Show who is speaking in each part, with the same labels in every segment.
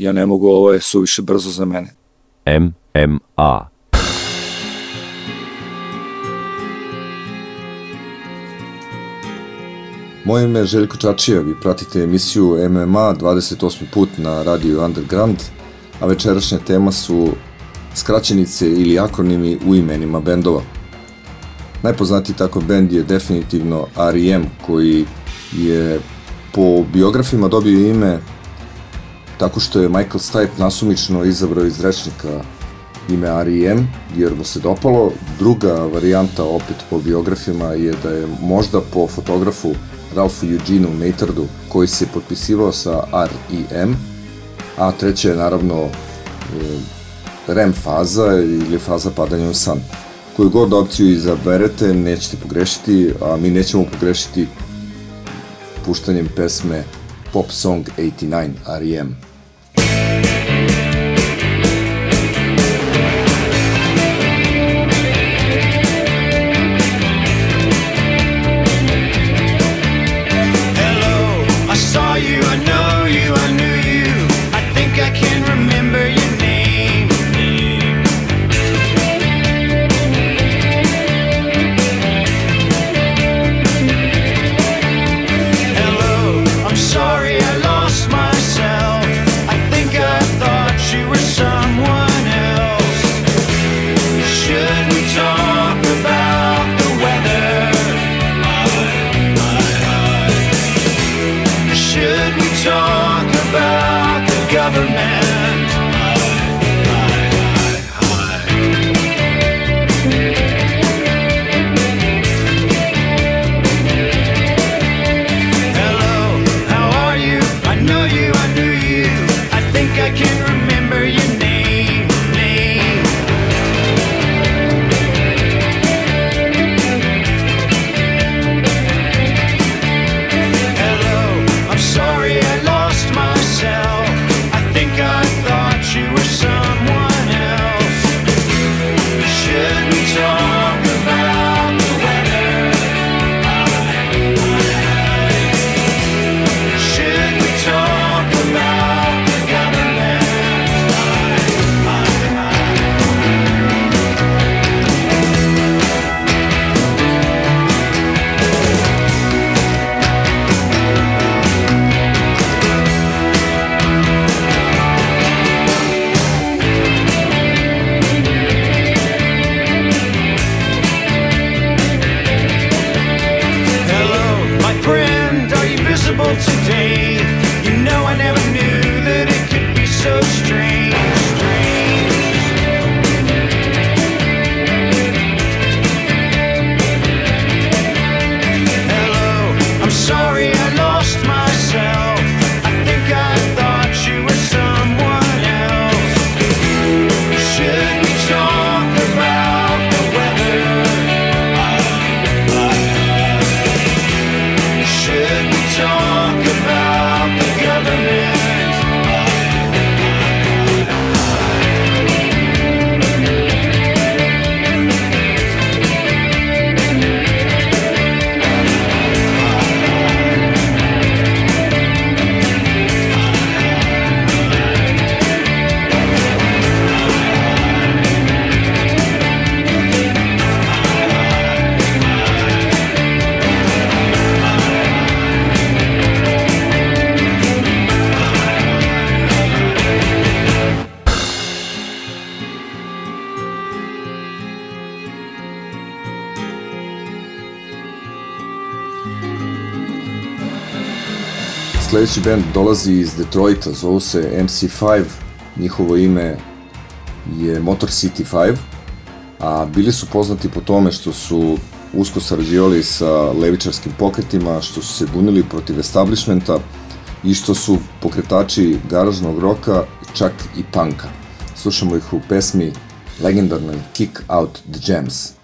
Speaker 1: Ja ne mogu, ovo je suviše brzo za mene.
Speaker 2: MMA.
Speaker 3: Moje ime je Željko Čačija, vi pratite emisiju MMA 28. put na radiju Underground, a večerašnja tema su skraćenice ili akronimi u imenima bendova. Najpoznatiji tako bend je definitivno R.E.M. koji je po biografima dobio ime tako što je Michael Stipe nasumično izabrao iz rečnika ime R.E.M. jer mu se dopalo. Druga varijanta opet po biografima je da je možda po fotografu Ralphu Eugeneu Matardu koji se potpisivao sa R.E.M. A treća je naravno e, REM faza ili faza padanja u san. Koju god opciju izaberete, nećete pogrešiti, a mi nećemo pogrešiti puštanjem pesme Pop Song 89 R.E.M. Sledeći band dolazi iz Detroita, zovu se MC5, njihovo ime je Motor City 5, a bili su poznati po tome što su usko sarađivali sa levičarskim pokretima, što su se bunili protiv establishmenta
Speaker 4: i što su pokretači garažnog roka, čak i panka. Slušamo ih u pesmi legendarnoj Kick Out the Jams.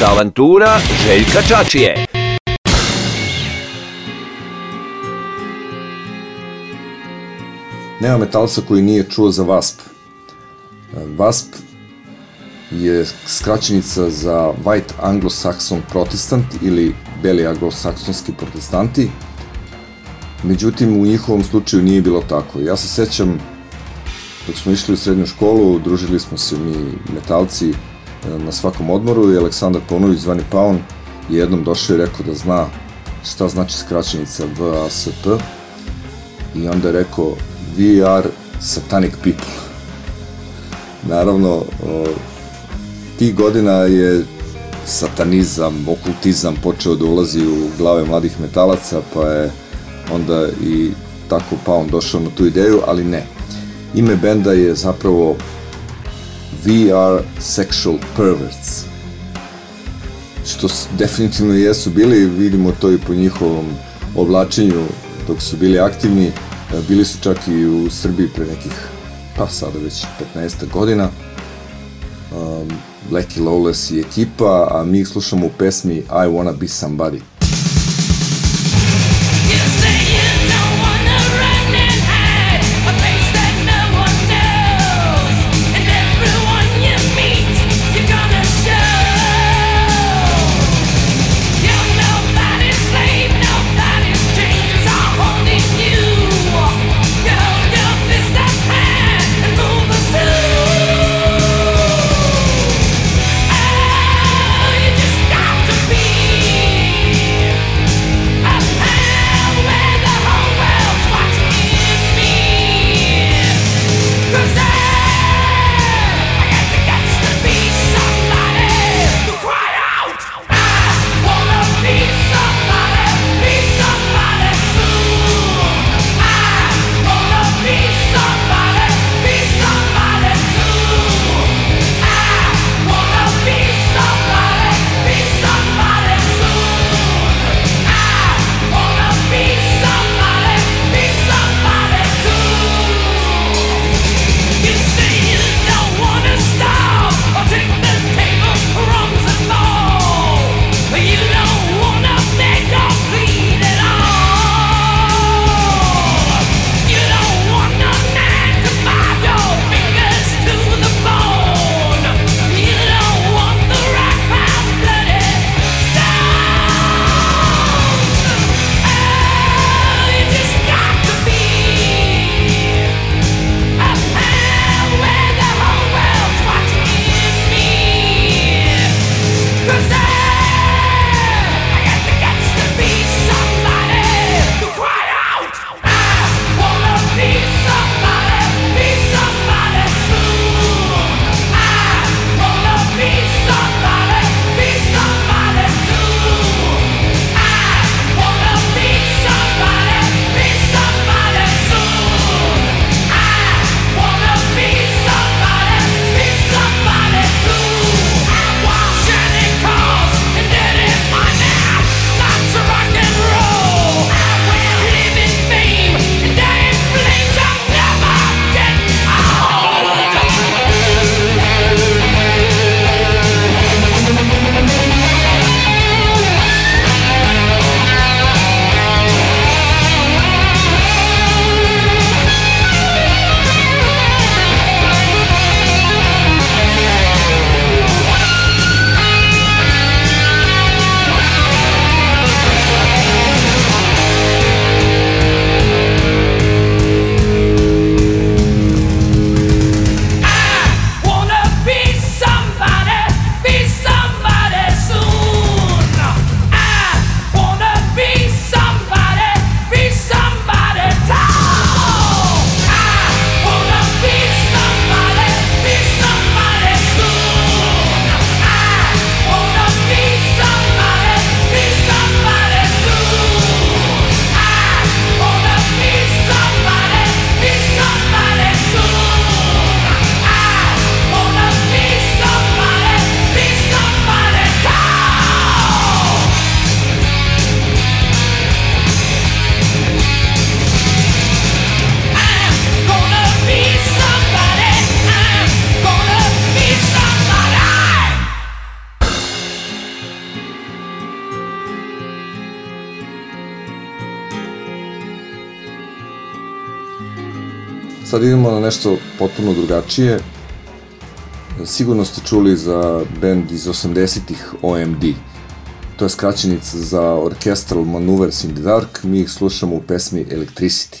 Speaker 2: Sportska avantura Željka Čačije.
Speaker 4: Nema metalca koji nije čuo za VASP. E, VASP je skraćenica za White Anglo-Saxon Protestant ili Beli anglosaksonski protestanti. Međutim, u njihovom slučaju nije bilo tako. Ja se sećam, dok smo išli u srednju školu, družili smo se mi metalci, na svakom odmoru i Aleksandar Ponović, zvani Paun, je jednom došao i rekao da zna šta znači skraćenica VASP i onda je rekao We are satanic people. Naravno, tih godina je satanizam, okultizam počeo da ulazi u glave mladih metalaca, pa je onda i tako Paun došao na tu ideju, ali ne. Ime benda je zapravo we are sexual perverts. Što definitivno jesu bili, vidimo to i po njihovom oblačenju dok su bili aktivni, e, bili su čak i u Srbiji pre nekih, pa sada već 15 godina. Um, Blackie Lawless i ekipa, a mi ih slušamo u pesmi I Wanna Be Somebody.
Speaker 5: Nešto potpuno drugačije. Sigurno ste čuli za band iz 80-ih OMD. To je skraćenica za Orchestral Maneuvers in the Dark. Mi ih slušamo u pesmi Electricity.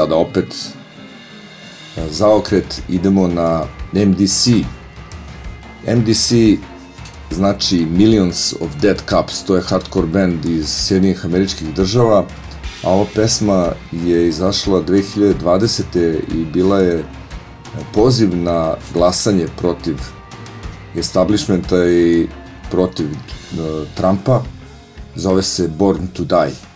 Speaker 5: Sada opet na zaokret idemo na MDC. MDC znači Millions of Dead Cups, to je hardcore band iz Sjedinih američkih država, a ova pesma je izašla 2020. i bila je poziv na glasanje protiv establishmenta i protiv uh, Trumpa, zove se Born to Die.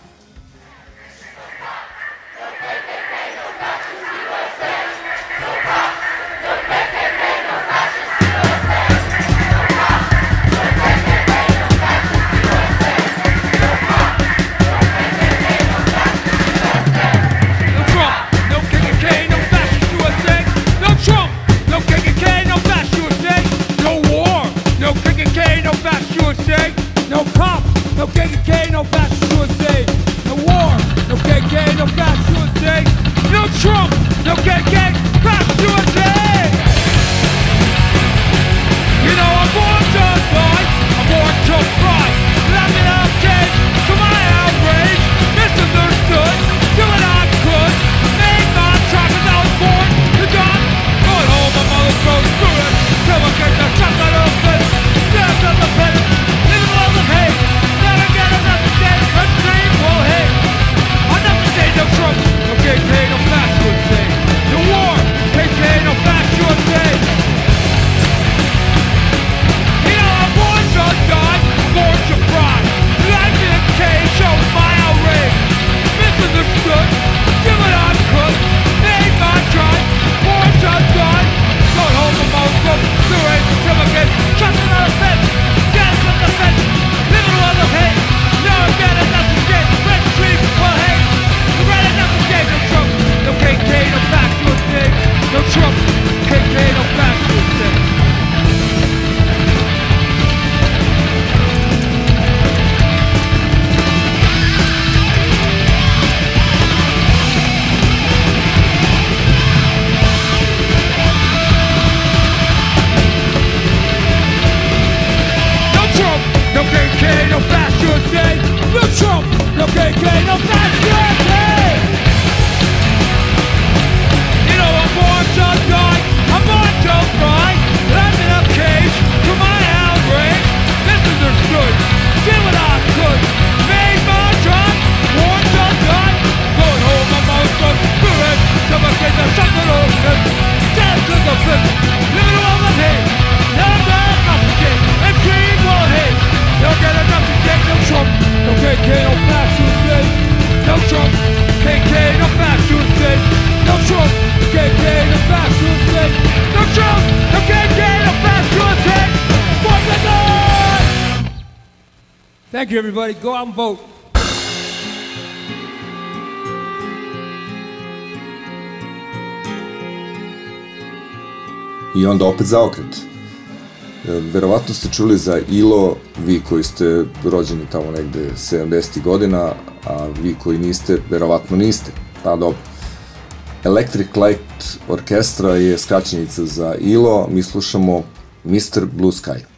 Speaker 5: i onda opet zaokret. E, verovatno ste čuli za ILO, vi koji ste rođeni tamo negde 70. godina, a vi koji niste, verovatno niste. Pa dobro. Electric Light Orkestra je skraćenica za ILO, mi slušamo Mr. Blue Sky.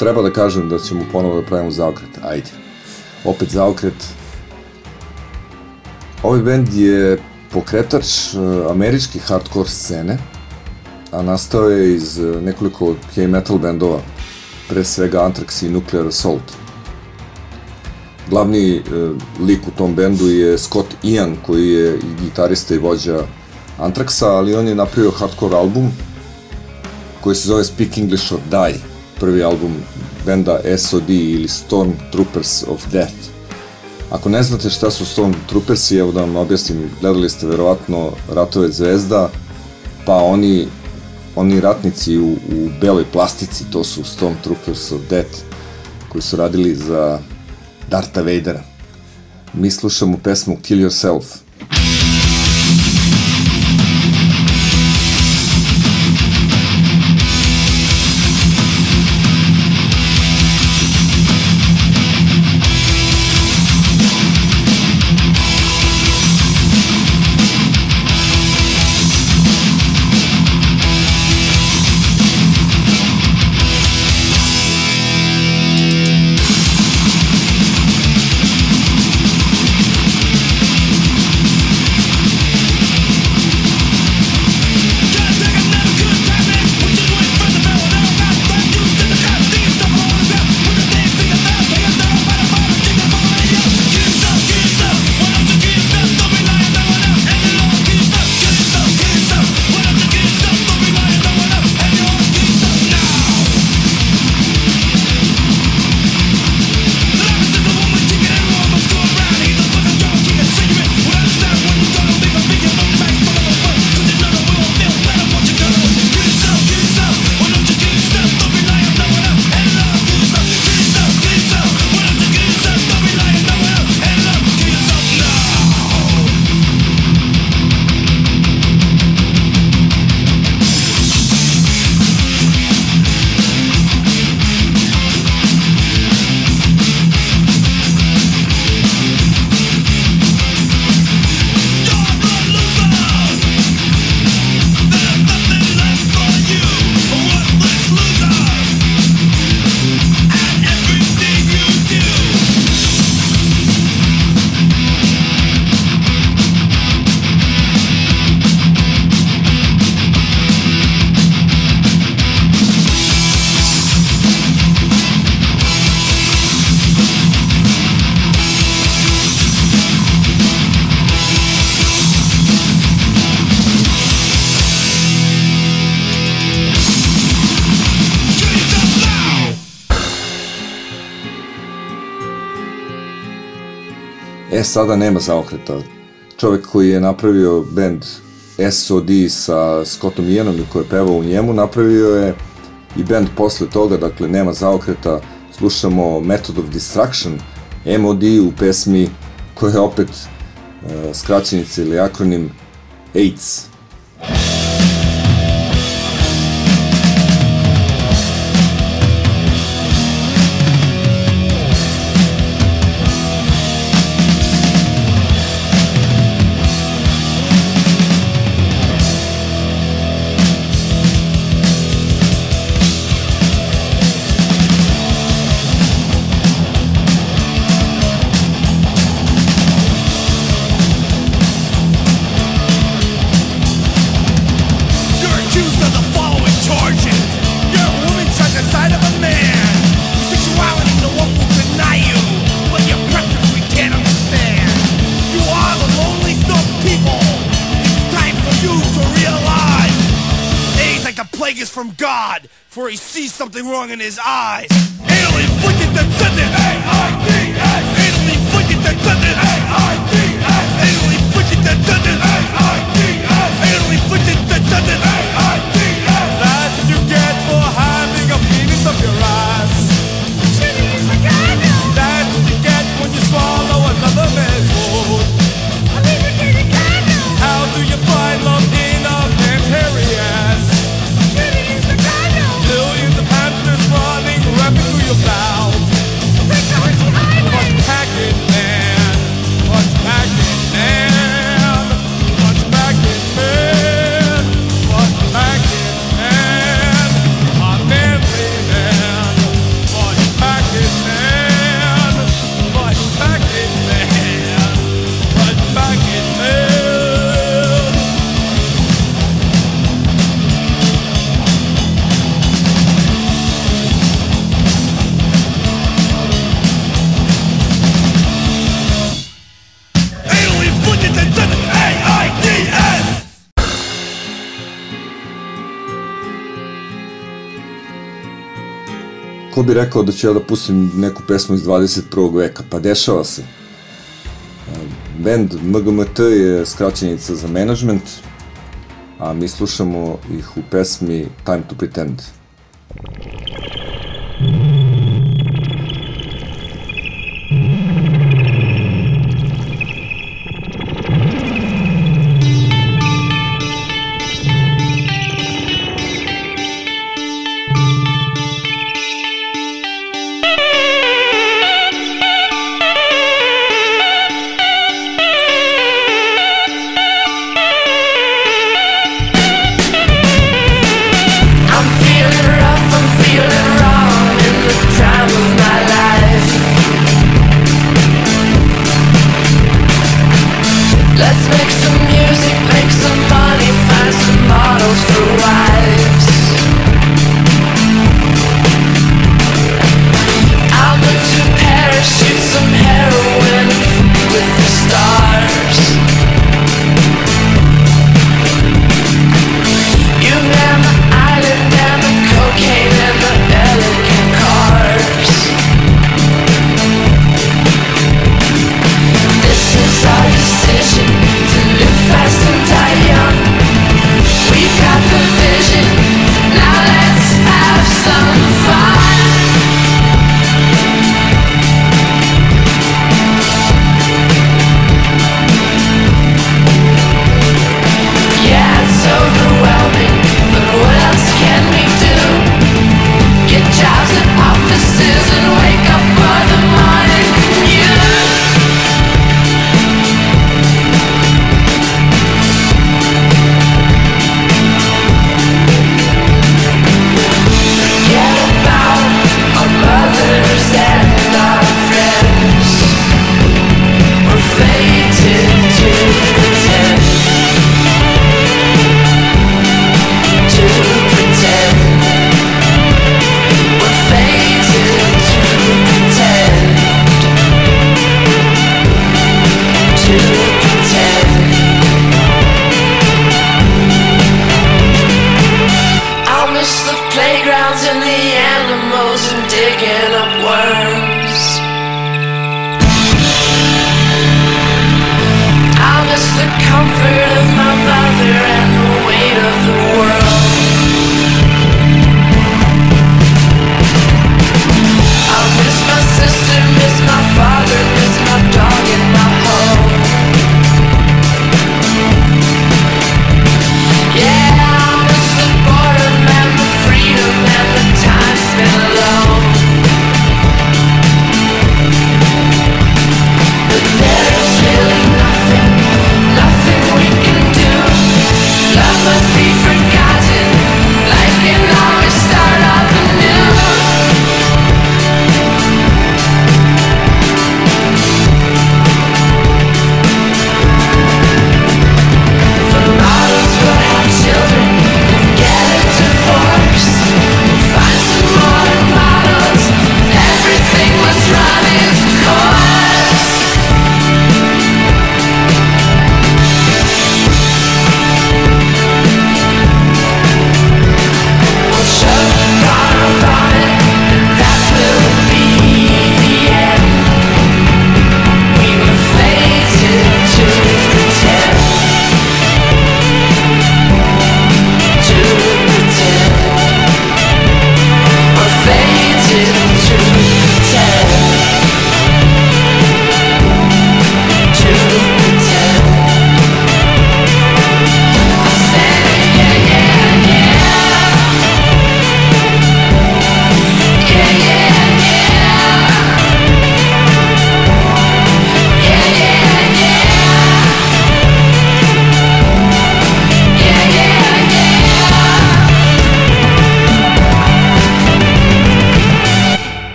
Speaker 6: Treba da kažem da ćemo ponovo da pravimo zaokret? Ajde. Opet zaokret. Ovaj bend je pokretač e, američke hardcore scene, a nastao je iz e, nekoliko heavy metal bendova, pre svega Anthrax i Nuclear Assault. Glavni e, lik u tom bendu je Scott Ian, koji je i gitarista i vođa Anthraxa, ali on je napravio hardcore album koji se zove Speak English or Die, prvi album benda SOD ili Storm Troopers of Death. Ako ne znate šta su Storm Troopersi, evo da vam objasnim, gledali ste verovatno Ratove zvezda, pa oni, oni ratnici u, u beloj plastici, to su Storm Troopers of Death, koji su radili za Darta Vadera. Mi slušamo pesmu Kill Yourself. Sada nema zaokreta. Čovek koji je napravio band SOD sa Scottom Ianom i koji je pevao u njemu, napravio je i band posle toga, dakle nema zaokreta, slušamo Method of Destruction, MOD u pesmi koja je opet uh, skraćenica ili akronim AIDS.
Speaker 7: For he sees something wrong in his eyes. Anal inflicted sentence. A-I-D-S.
Speaker 6: ko bi rekao da ću ja da pustim neku pesmu iz 21. veka, pa dešava se. Band MGMT je skraćenica za management, a mi slušamo ih u pesmi Time to Pretend.
Speaker 8: Thank you.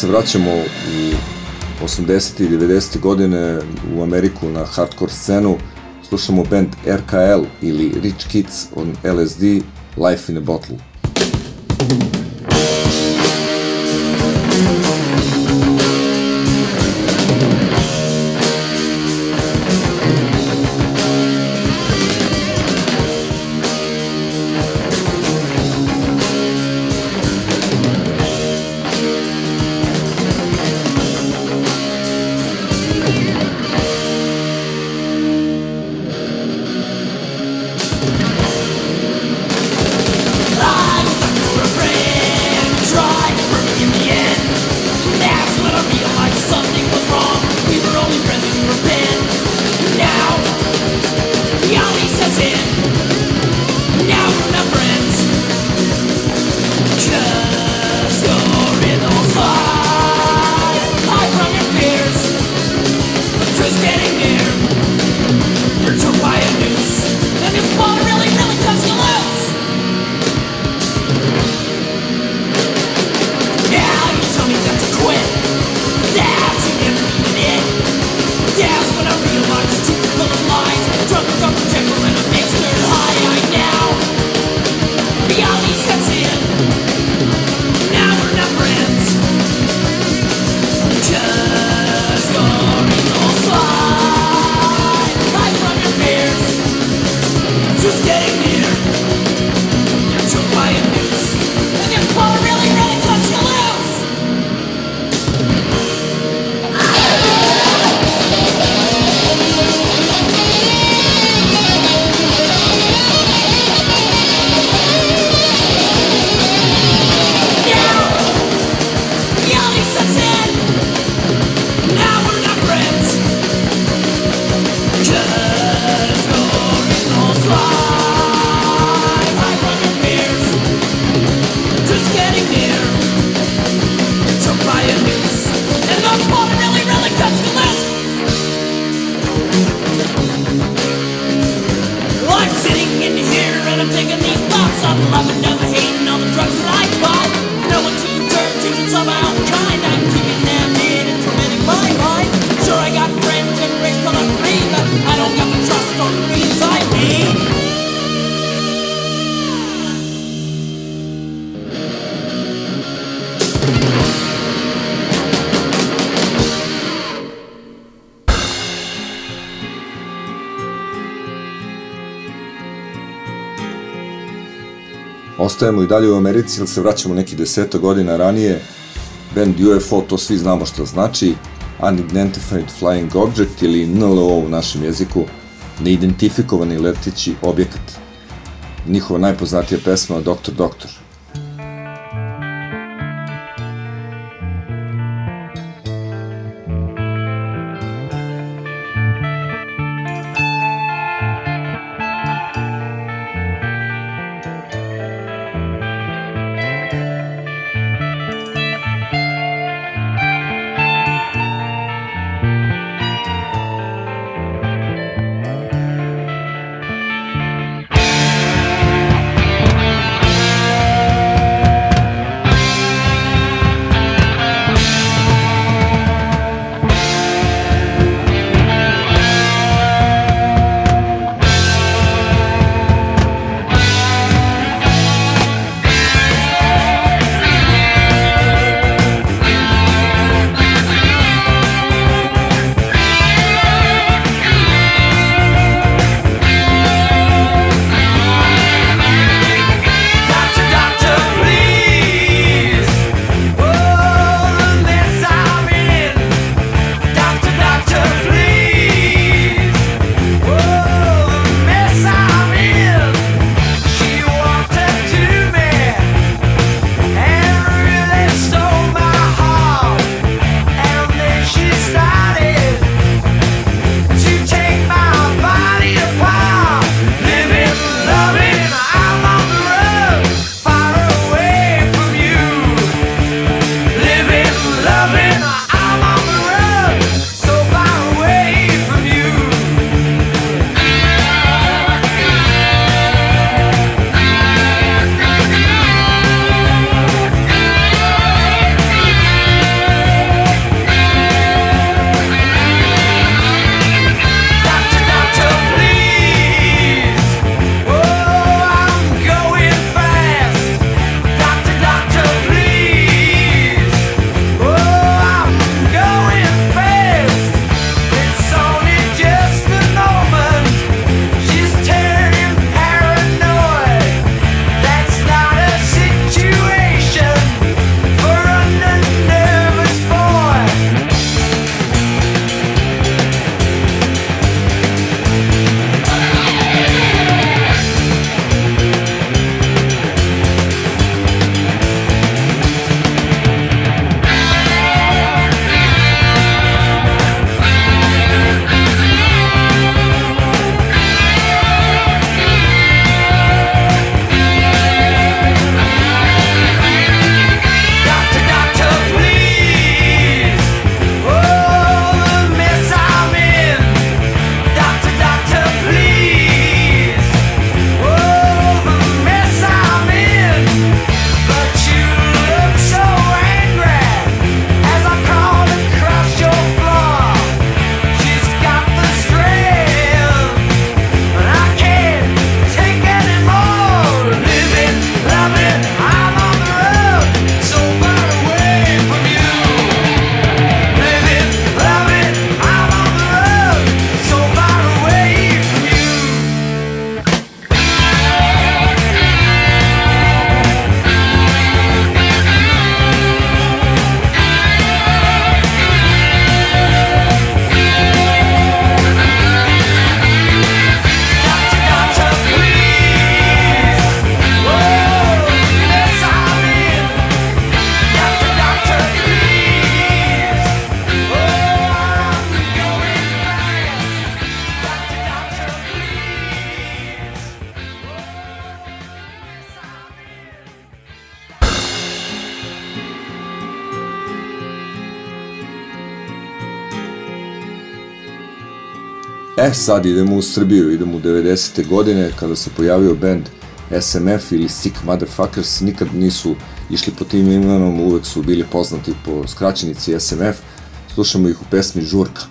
Speaker 6: se vraćamo u 80. i 90. godine u Ameriku na hardcore scenu, slušamo band RKL ili Rich Kids on LSD Life in a Bottle.
Speaker 8: ostajemo i dalje u Americi, ili se vraćamo neki deseta godina ranije. Band UFO, to svi znamo što znači, Unidentified Flying Object ili NLO u našem jeziku, neidentifikovani letići objekat. Njihova najpoznatija pesma Doktor Doktor. sad idemo u Srbiju, idemo u 90. godine kada se pojavio band
Speaker 9: SMF ili Sick Motherfuckers, nikad nisu išli po tim imenom, uvek su bili poznati po skraćenici SMF, slušamo ih u pesmi Žurka.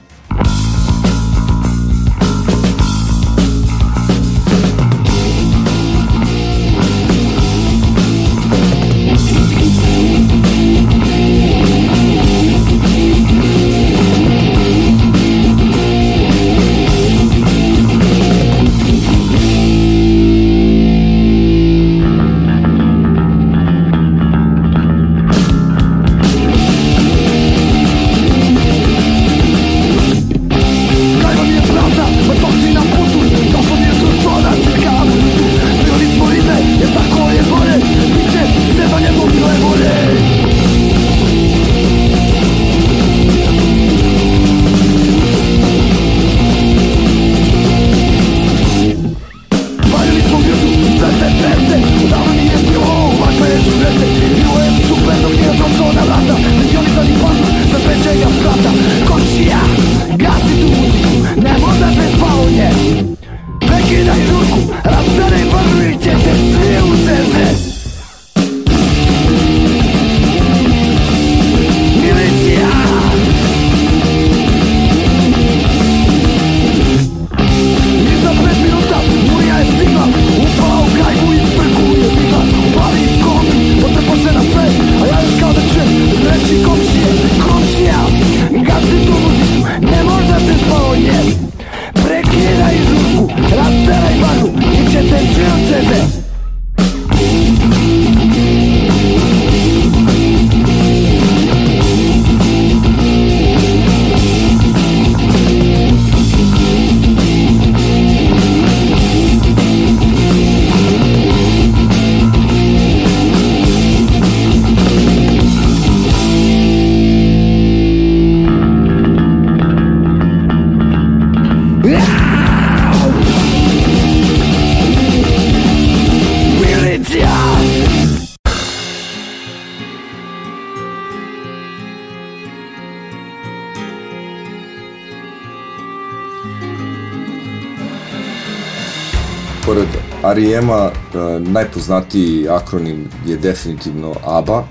Speaker 9: tema, e, najpoznatiji akronim je definitivno ABA,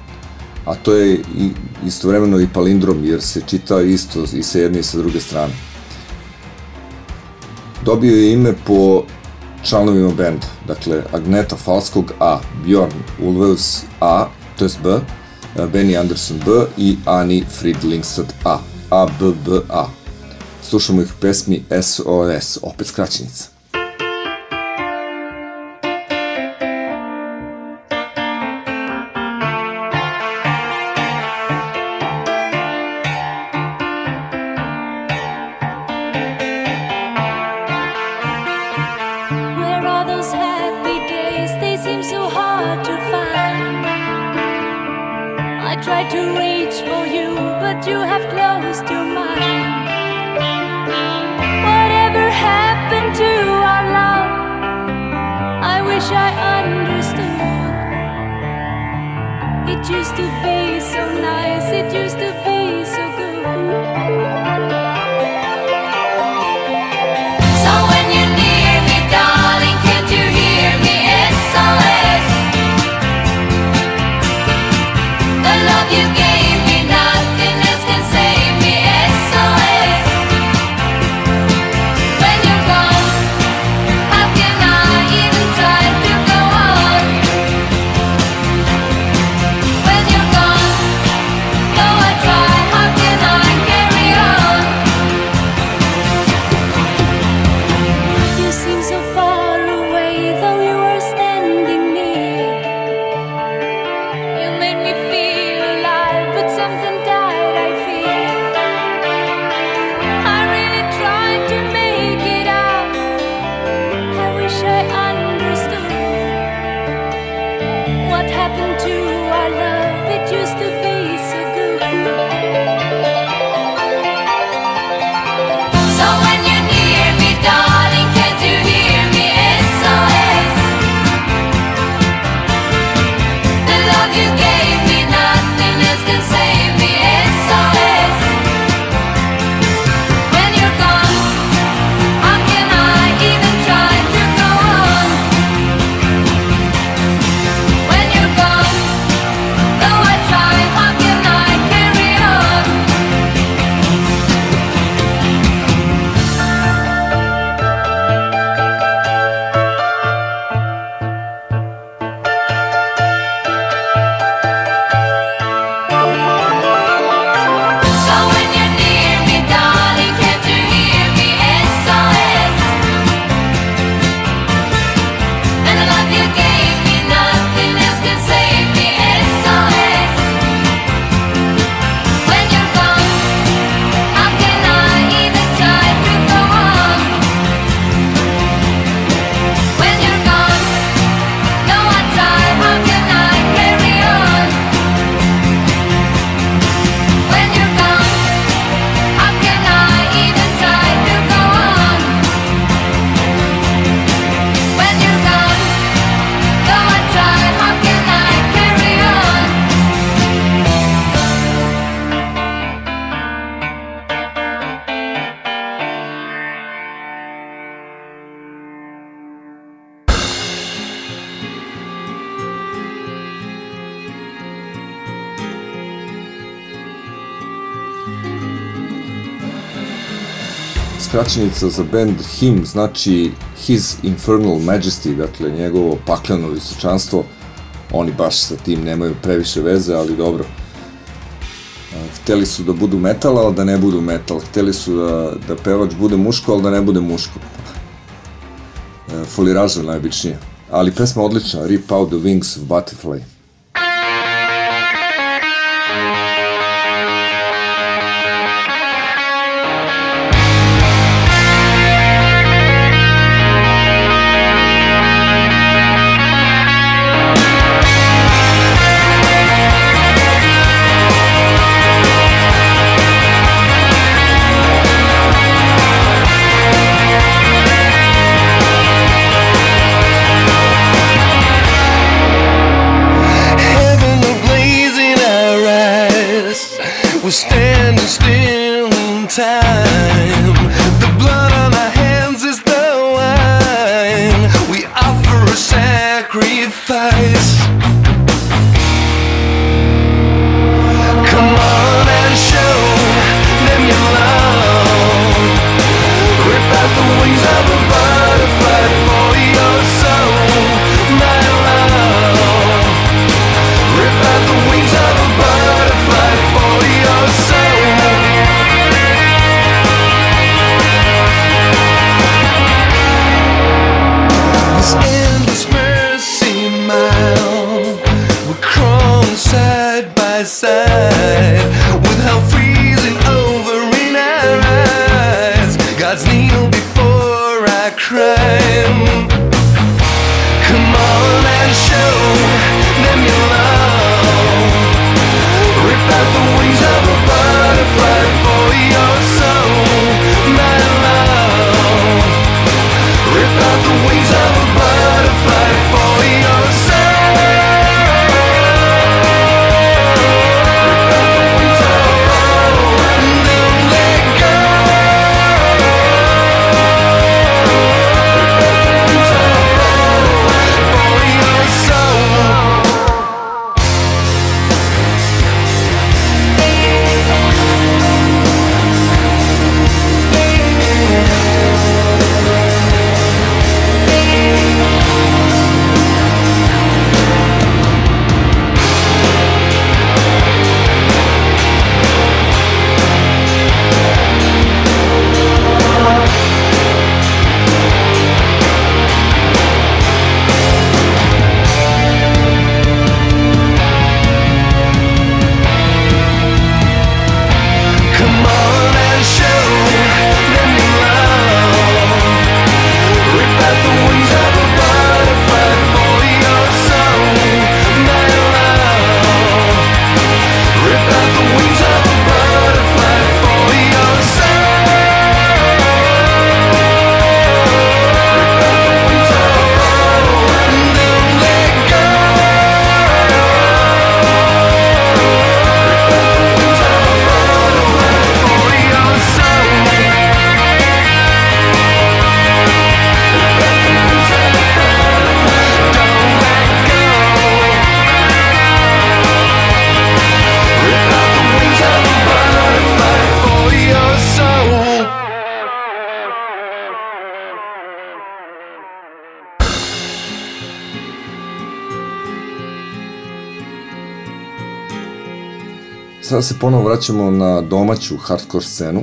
Speaker 9: a to je istovremeno i palindrom, jer se čita isto i sa jedne i sa druge strane. Dobio je ime po članovima benda, dakle Agneta Falskog A, Bjorn Ulveus A, to je B, e, Benny Anderson B i Ani Fridlingstad A, A, B, B, A. Slušamo ih pesmi SOS, opet skraćenica.
Speaker 6: Skraćenica za band HIM znači His Infernal Majesty, dakle njegovo pakleno visočanstvo. Oni baš sa tim nemaju previše veze, ali dobro. A, Hteli su da budu metal, ali da ne budu metal. Hteli su da, da pevač bude muško, ali da ne bude muško. E, Foliraža najobičnije. Ali pesma odlična, Rip Out the Wings of Butterfly. Sada se ponovo vraćamo na domaću hardcore scenu.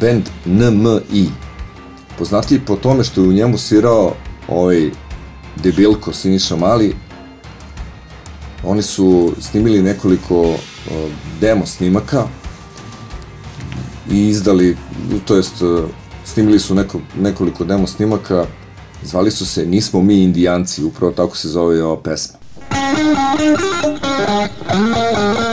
Speaker 6: Band NMI. Poznatiji po tome što je u njemu svirao ovaj debilko Siniša Mali. Oni su snimili nekoliko uh, demo snimaka i izdali, to jest uh, snimili su neko, nekoliko demo snimaka, zvali su se Nismo mi indijanci, upravo tako se zove ova pesma.
Speaker 10: Na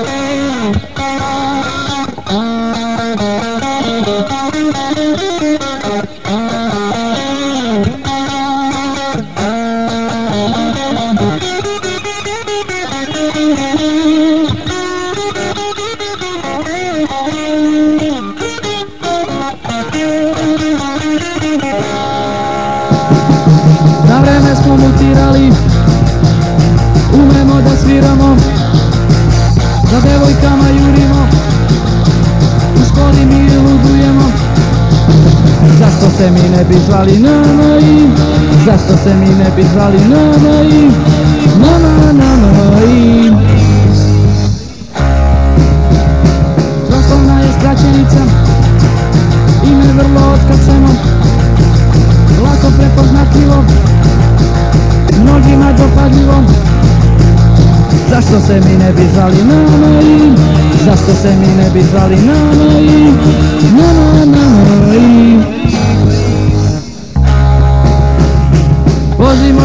Speaker 10: bi zvali i Zašto se mi ne bi zvali nanai? Nana, i Doslovna je skraćenica, ime vrlo otkaceno, lako prepoznatljivo, mnogima dopadljivo. Zašto se mi ne bi zvali i Zašto se mi ne bi zvali nanai? Nanai, nanai.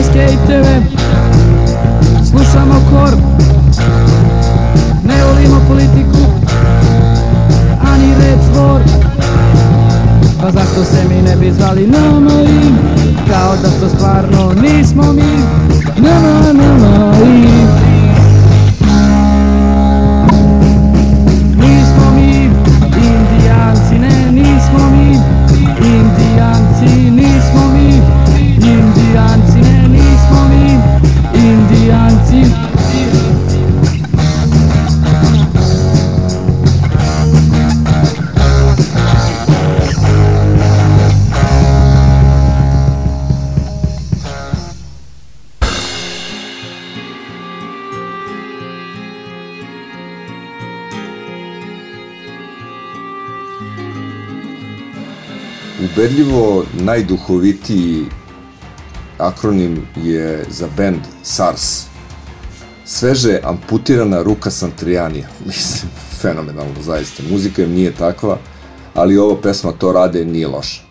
Speaker 10: slušamo skejteve, slušamo kor, ne volimo politiku, ani red tvor. Pa zašto se mi ne bi zvali na moji, kao da to stvarno nismo mi, na na na moji.
Speaker 6: Ubedljivo najduhovitiji akronim je za band SARS. Sveže amputirana ruka Santrijanija. Mislim, fenomenalno zaista. Muzika im nije takva, ali ova pesma to rade nije loša.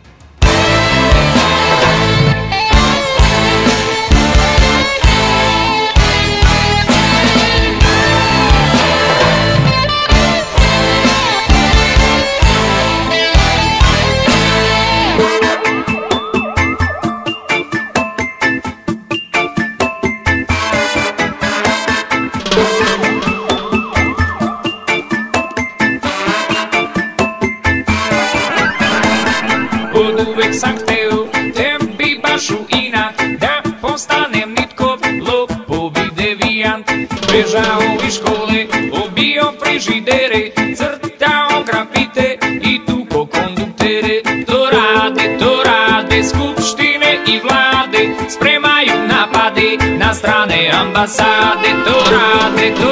Speaker 11: passar, detora, detora.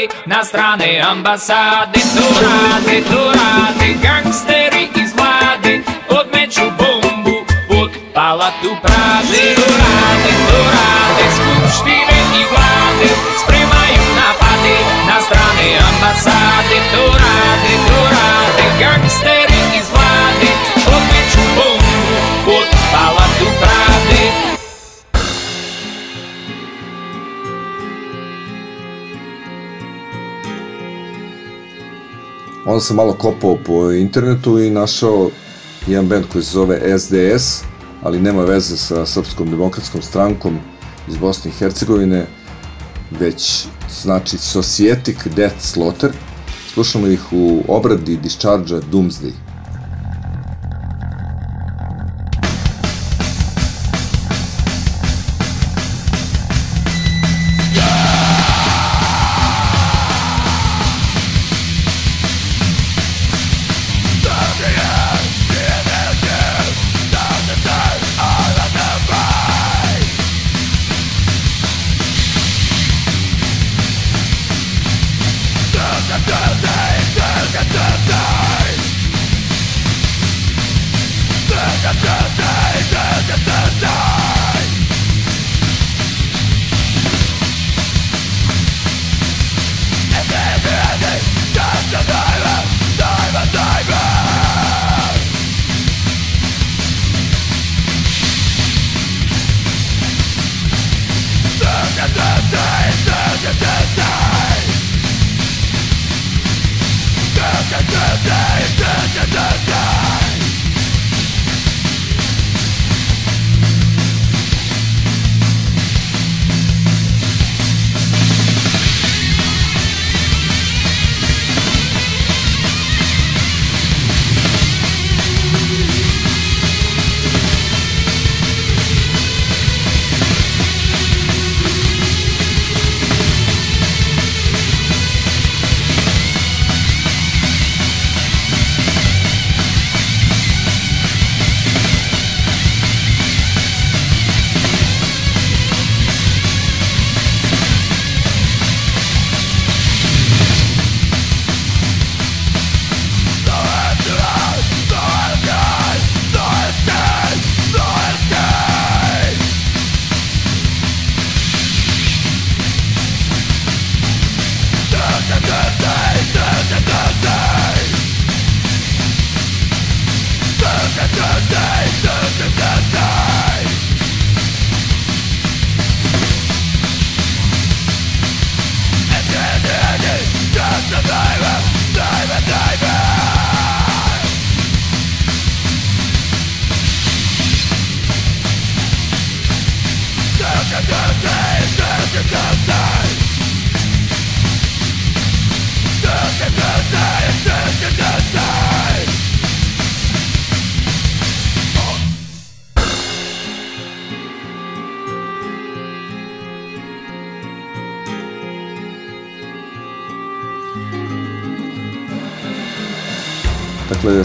Speaker 11: Napade na strane ambasade To
Speaker 6: Onda sam malo kopao po internetu i našao jedan band koji se zove SDS, ali nema veze sa Srpskom demokratskom strankom iz Bosne i Hercegovine, već znači Societic Death Slaughter. Slušamo ih u obradi Discharge Doomsday.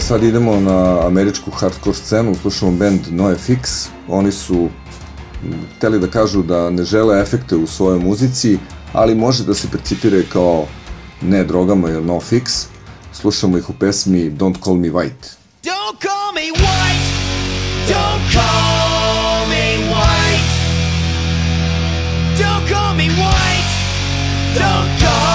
Speaker 6: Sad idemo na američku hardcore scenu, slušamo band NoFX. Oni su hteli da kažu da ne žele efekte u svojoj muzici, ali može da se percipire kao ne drogama ili no fix. Slušamo ih u pesmi Don't Call Me White.
Speaker 8: Don't call me white. Don't call me white. Don't call me white. Don't call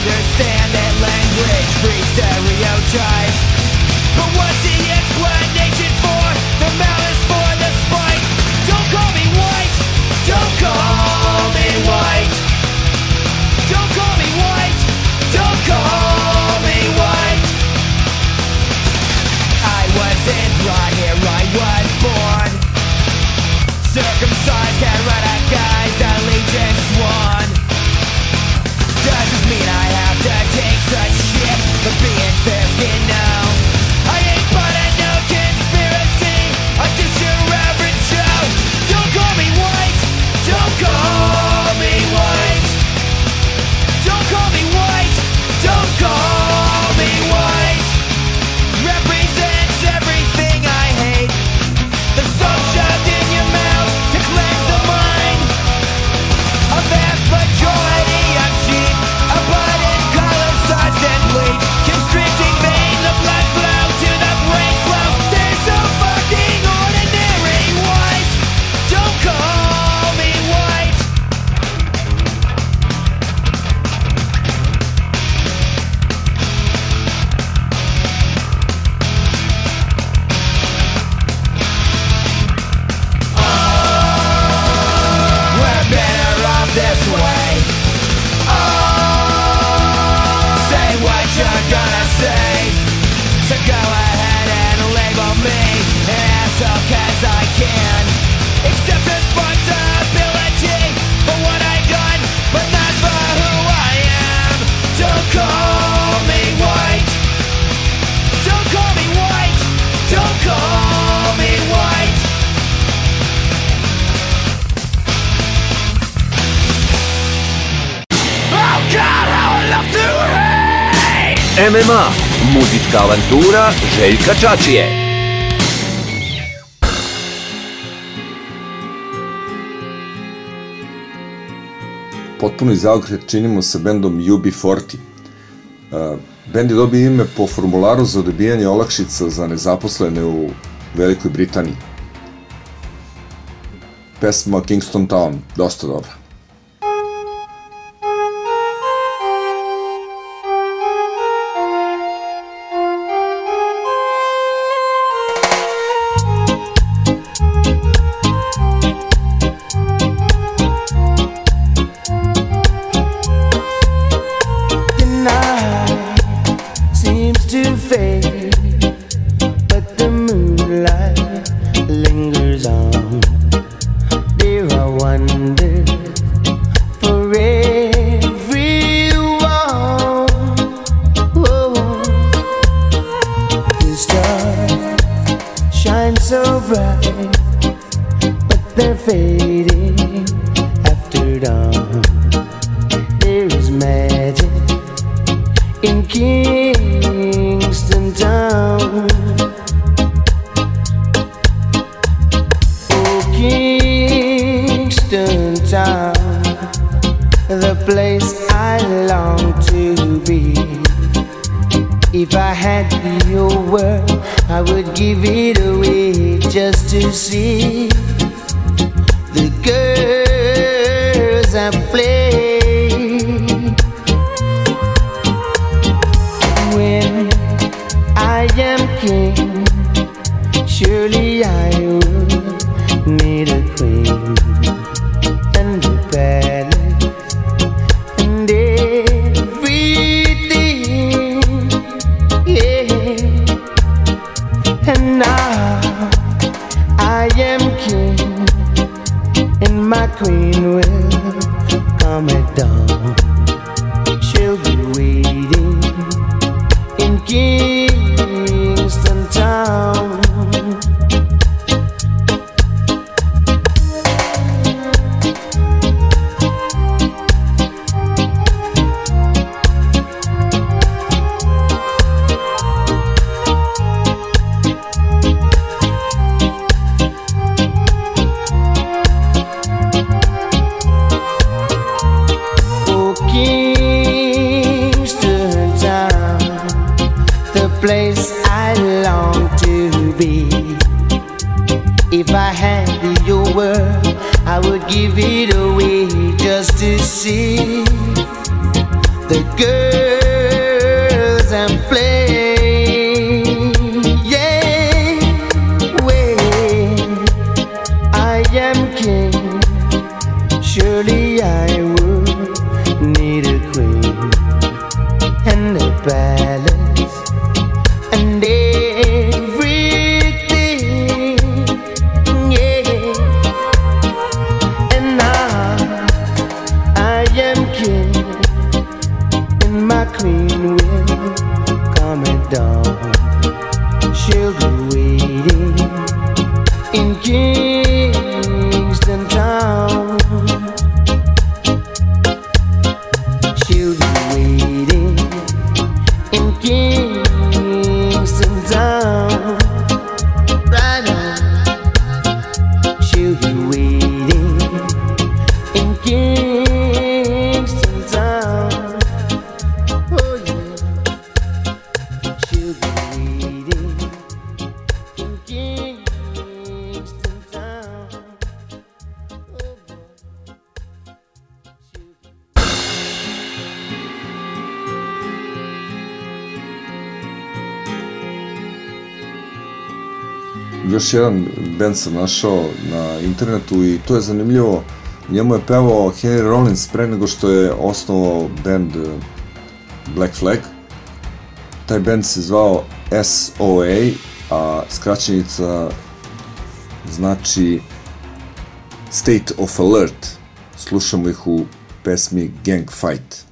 Speaker 8: understand that language free stereotype But what's the explanation for the mouth?
Speaker 2: MMA. Muzička avantura Željka Čačije.
Speaker 12: potpuno zaokret činimo sa bendom UB40. E, bend je dobio ime po formularu za dobijanje olakšica za nezaposlene u Velikoj Britaniji. Pesma Kingston Town, dosta dobra.
Speaker 6: I am king, surely I would need a queen and a palace.
Speaker 12: jedan band sam našao na internetu i to je zanimljivo. Njemu je pevao Henry Rollins pre nego što je osnovao band eh, Black Flag. Taj band se zvao SOA, a skraćenica znači State of Alert. Slušamo ih u pesmi Gang Fight.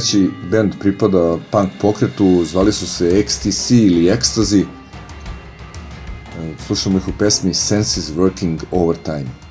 Speaker 7: treći band pripada punk pokretu, zvali su se XTC ili Ecstasy. E, slušamo ih u pesmi Senses Working Overtime.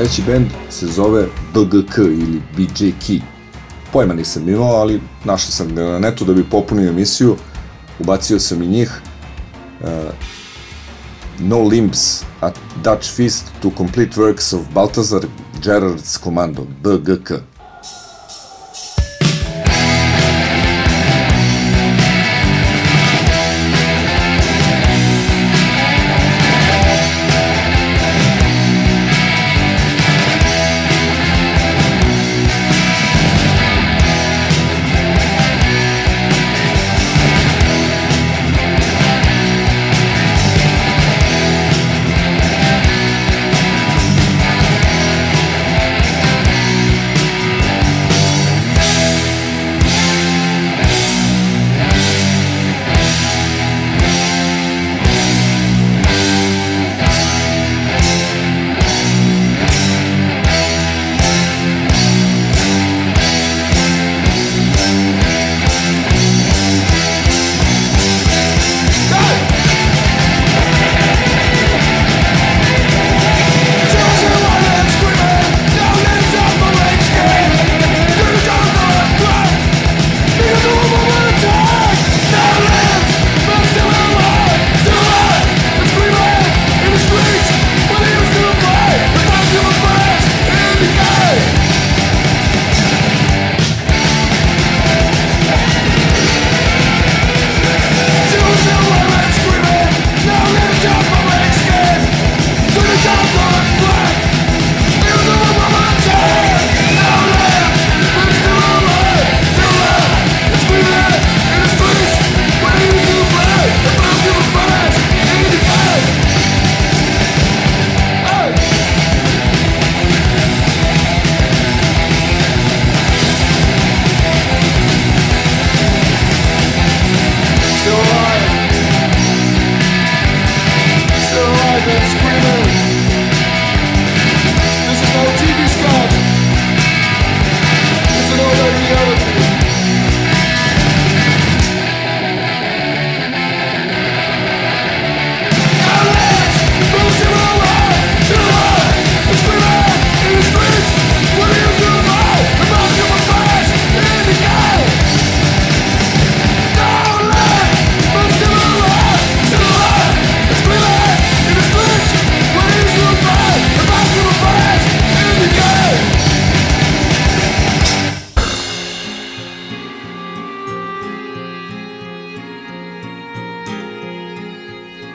Speaker 7: sledeći bend se zove BGK ili BJK. Pojma nisam imao, ali našao sam ga na netu da bi popunio emisiju.
Speaker 13: Ubacio sam i njih. Uh, no Limbs, at Dutch Fist to Complete Works of Baltazar Gerard's Commando, BGK.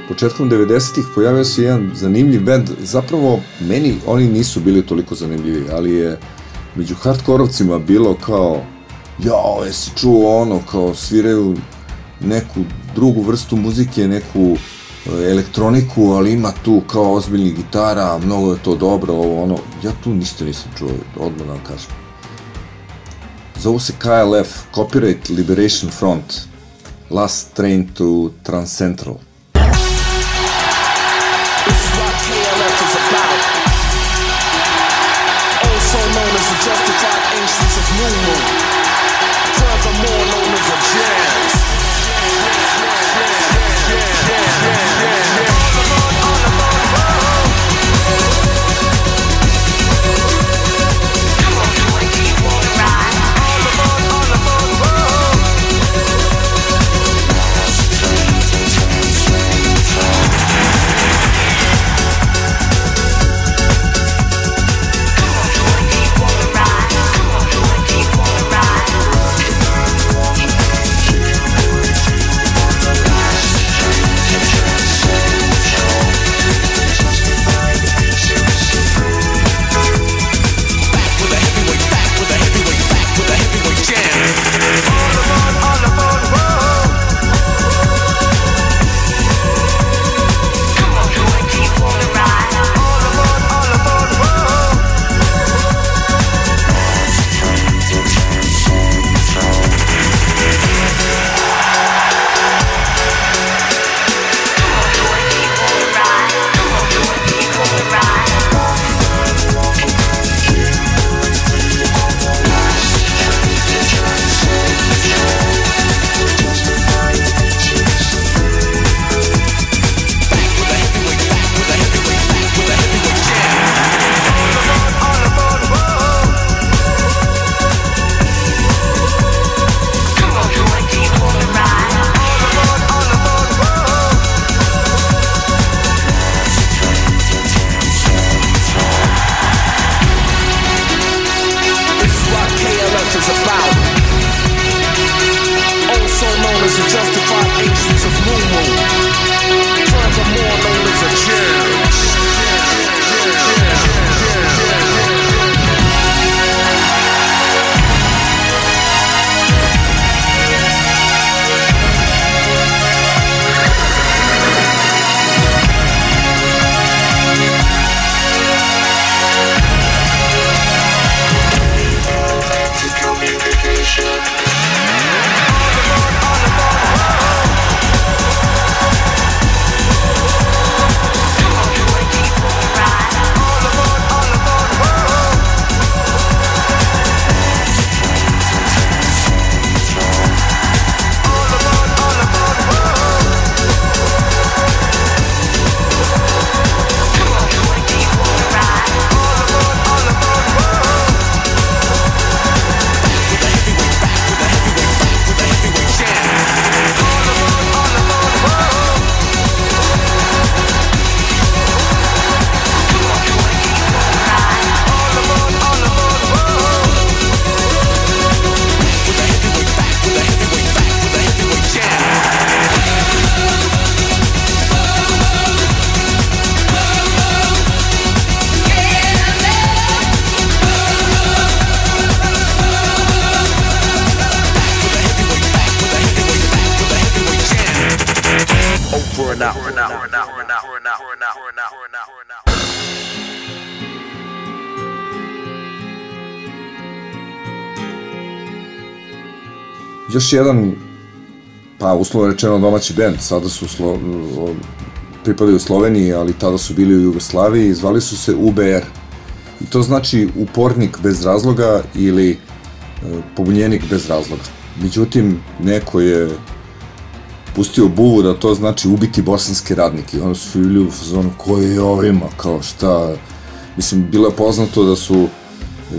Speaker 13: Početkom 90-ih pojavio se jedan zanimljiv band, zapravo meni oni nisu bili toliko zanimljivi, ali je među hardkorovcima bilo kao jao, jesi čuo ono, kao sviraju neku drugu vrstu muzike, neku e, elektroniku, ali ima tu kao ozbiljnih gitara, mnogo je to dobro, ovo ono, ja tu ništa nisam čuo, odmah da vam kažem. Zovu se KLF, Copyright Liberation Front, Last Train to Transcentral.
Speaker 14: Ancients of New.
Speaker 15: Još jedan, pa uslovno rečeno domaći bend, sada su slo, pripadaju Sloveniji, ali tada su bili u Jugoslaviji, zvali su se UBR. I to znači upornik bez razloga ili e, pobunjenik bez razloga. Međutim, neko je pustio buvu da to znači ubiti bosanske radnike. I onda su bili u fazonu, ko je ovima, kao šta... Mislim, bilo je poznato da su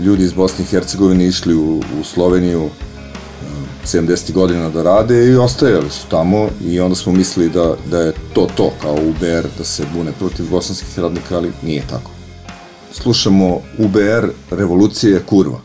Speaker 15: ljudi iz Bosne i Hercegovine išli u, u Sloveniju 70 godina da rade i ostajali su tamo i onda smo mislili da, da je to to kao UBR da se bune protiv bosanskih radnika, ali nije tako. Slušamo UBR Revolucija je kurva.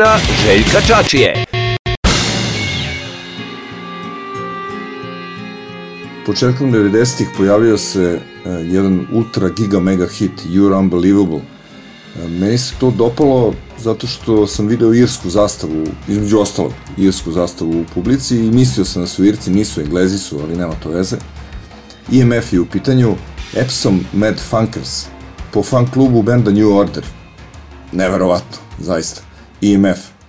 Speaker 2: Avantura Željka Čačije.
Speaker 15: Početkom 90-ih pojavio se e, jedan ultra giga mega hit You're Unbelievable. E, meni se to dopalo zato što sam video irsku zastavu, između ostalog, irsku zastavu u publici i mislio sam da su Irci, nisu Englezi su, ali nema to veze. IMF je u pitanju, Epsom Mad Funkers, po fan klubu benda New Order. Neverovatno, zaista. IMF.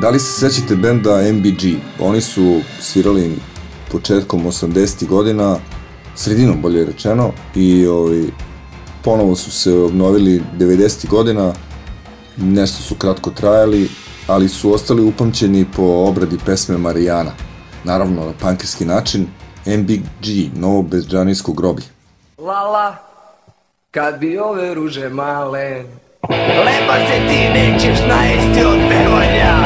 Speaker 6: Da li se sećate benda MBG? Oni su svirali početkom 80. godina, sredinom bolje rečeno, i ovaj, ponovo su se obnovili 90. godina, nešto su kratko trajali, ali su ostali upamćeni po obradi pesme Marijana. Naravno, na pankirski način, MBG, novo bezđanijsko groblje.
Speaker 8: Lala, kad bi ove ruže male Leba se ti nećeš najesti od pevanja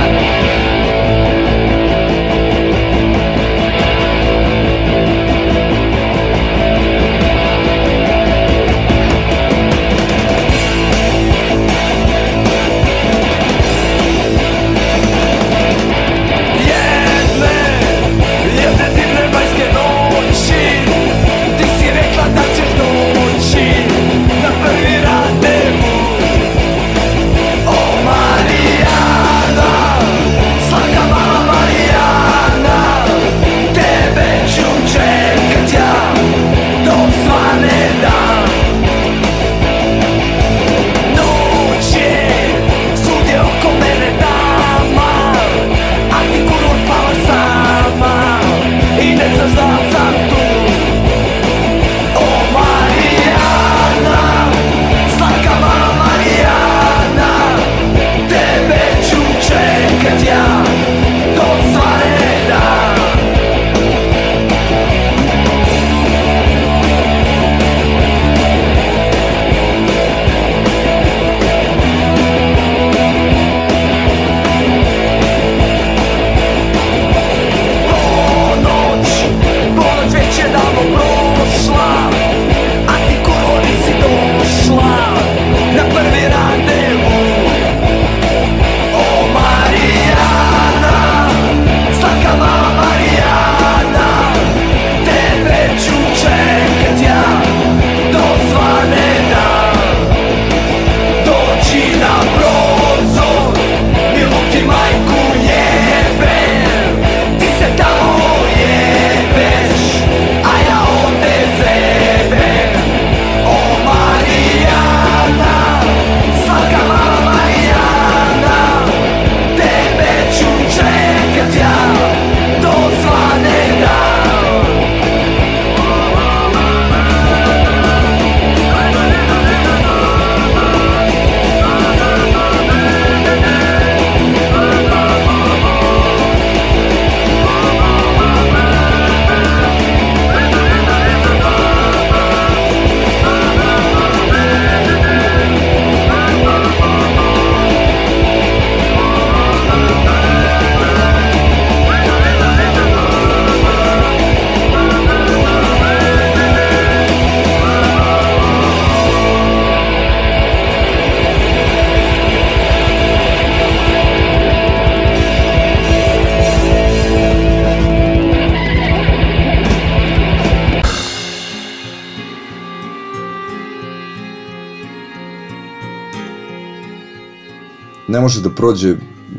Speaker 8: ne
Speaker 6: može da prođe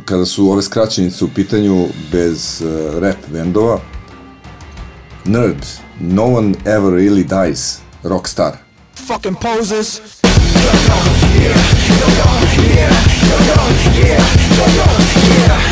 Speaker 6: kada su ove skraćenice u pitanju bez uh, rap bendova. Nerd, no one ever really dies, rockstar.
Speaker 14: Fucking poses. Yeah.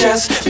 Speaker 16: chest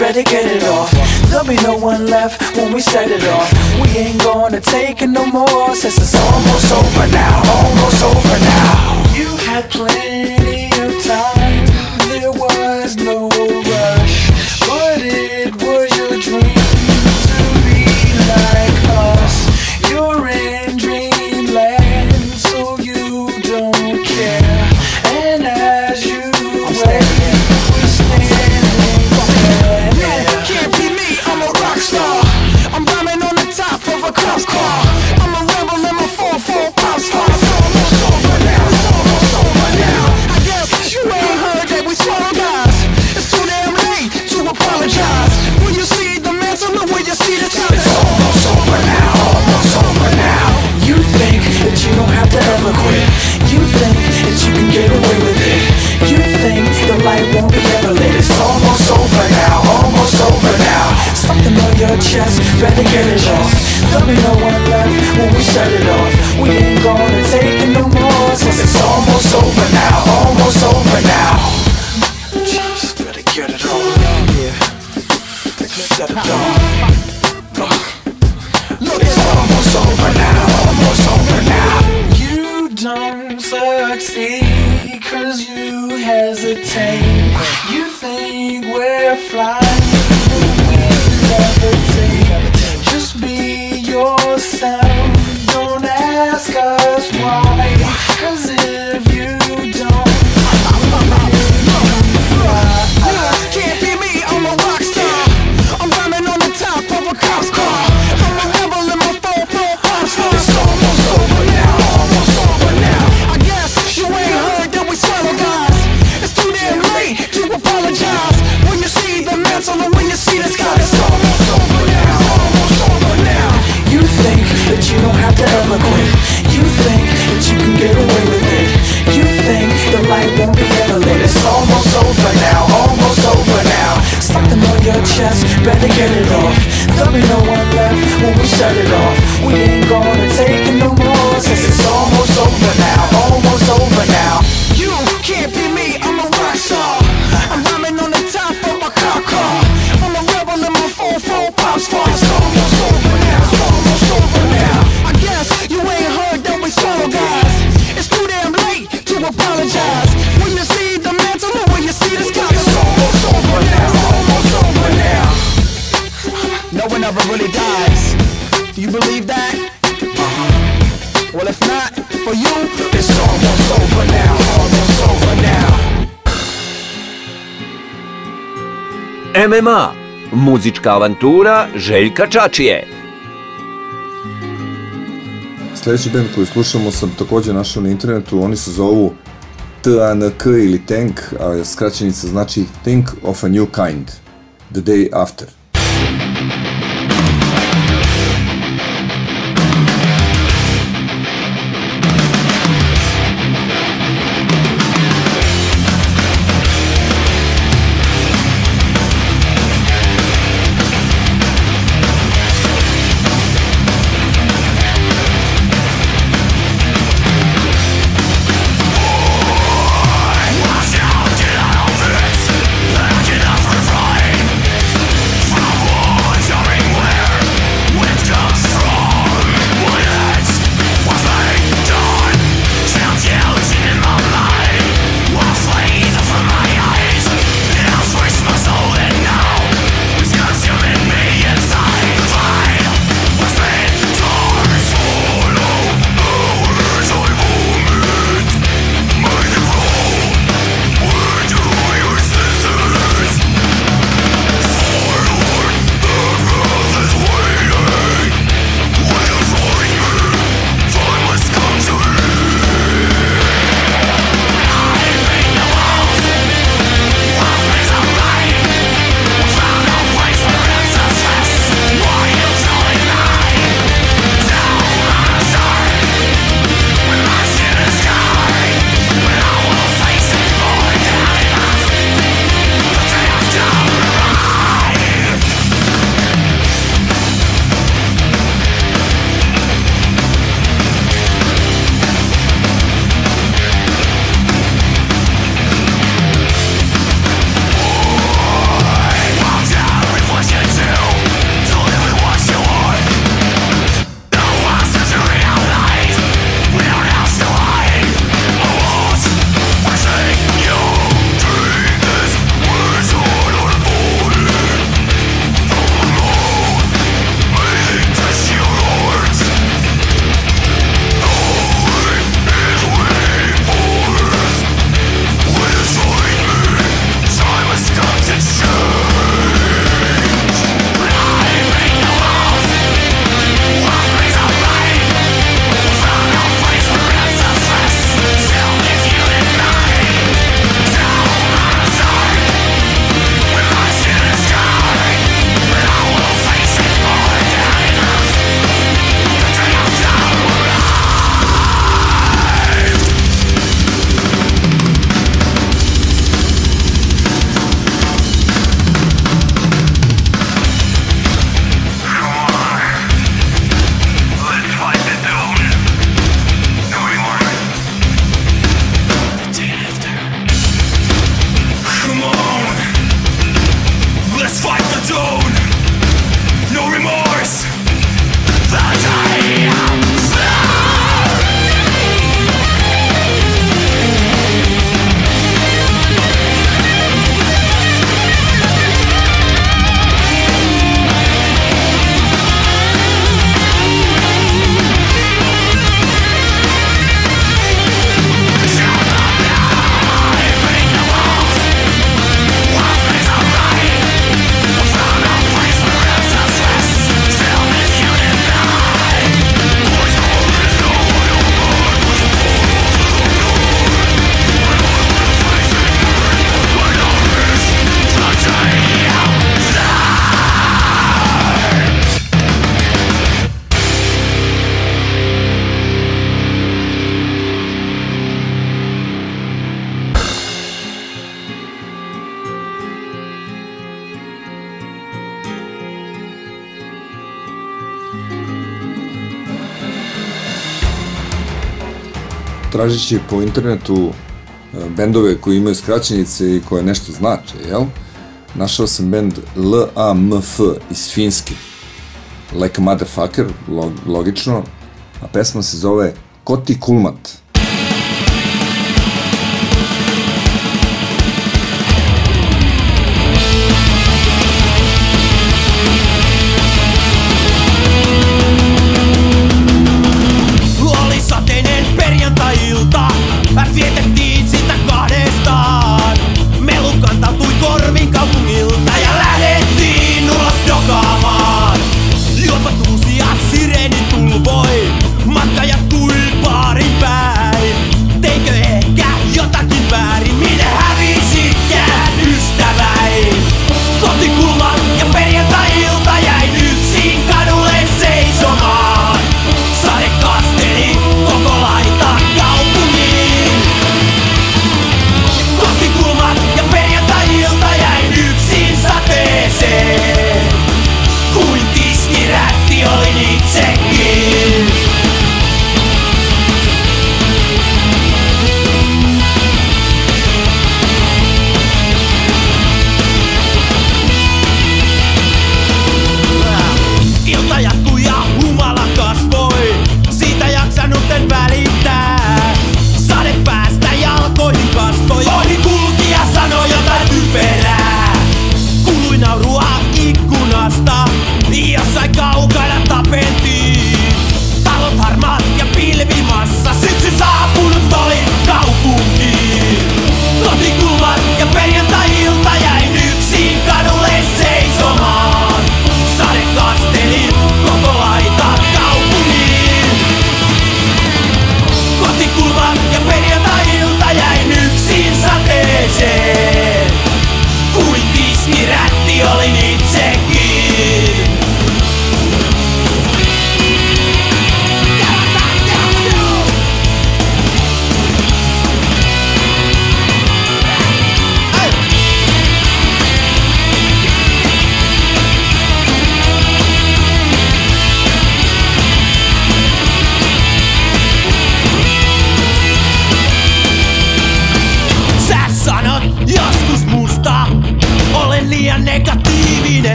Speaker 2: muzička avantura Željka Čačije.
Speaker 6: Sljedeći band koji slušamo sam također našao na internetu, oni se zovu TANK ili Tank, a skraćenica znači Think of a New Kind, The Day After. tražići po internetu e, bendove koji imaju skraćenice i koje nešto znače, jel? Našao sam bend LAMF iz Finske. Like a motherfucker, log, logično. A pesma se zove Koti Kulmat.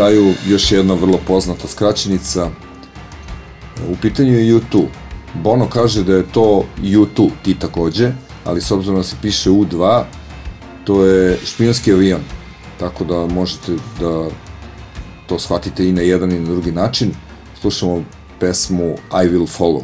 Speaker 6: kraju još jedna vrlo poznata skraćenica. U pitanju je U2. Bono kaže da je to U2 ti takođe, ali s obzirom da se piše U2, to je špijunski avion. Tako da možete da to shvatite i na jedan i na drugi način. Slušamo pesmu I Will Follow.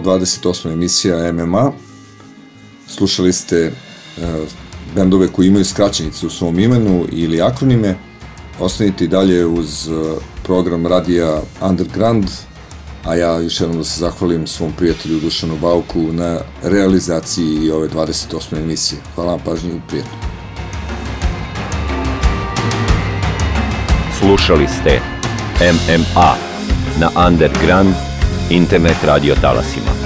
Speaker 6: 128. emisija MMA. Slušali ste uh, bendove koji imaju skraćenice u svom imenu ili akronime. Ostanite i dalje uz uh, program radija Underground, a ja još jednom da se zahvalim svom prijatelju Dušanu Bauku na realizaciji ove 28. emisije. Hvala vam pažnji i prijatelju.
Speaker 2: Slušali ste MMA na Underground internet radio talasima.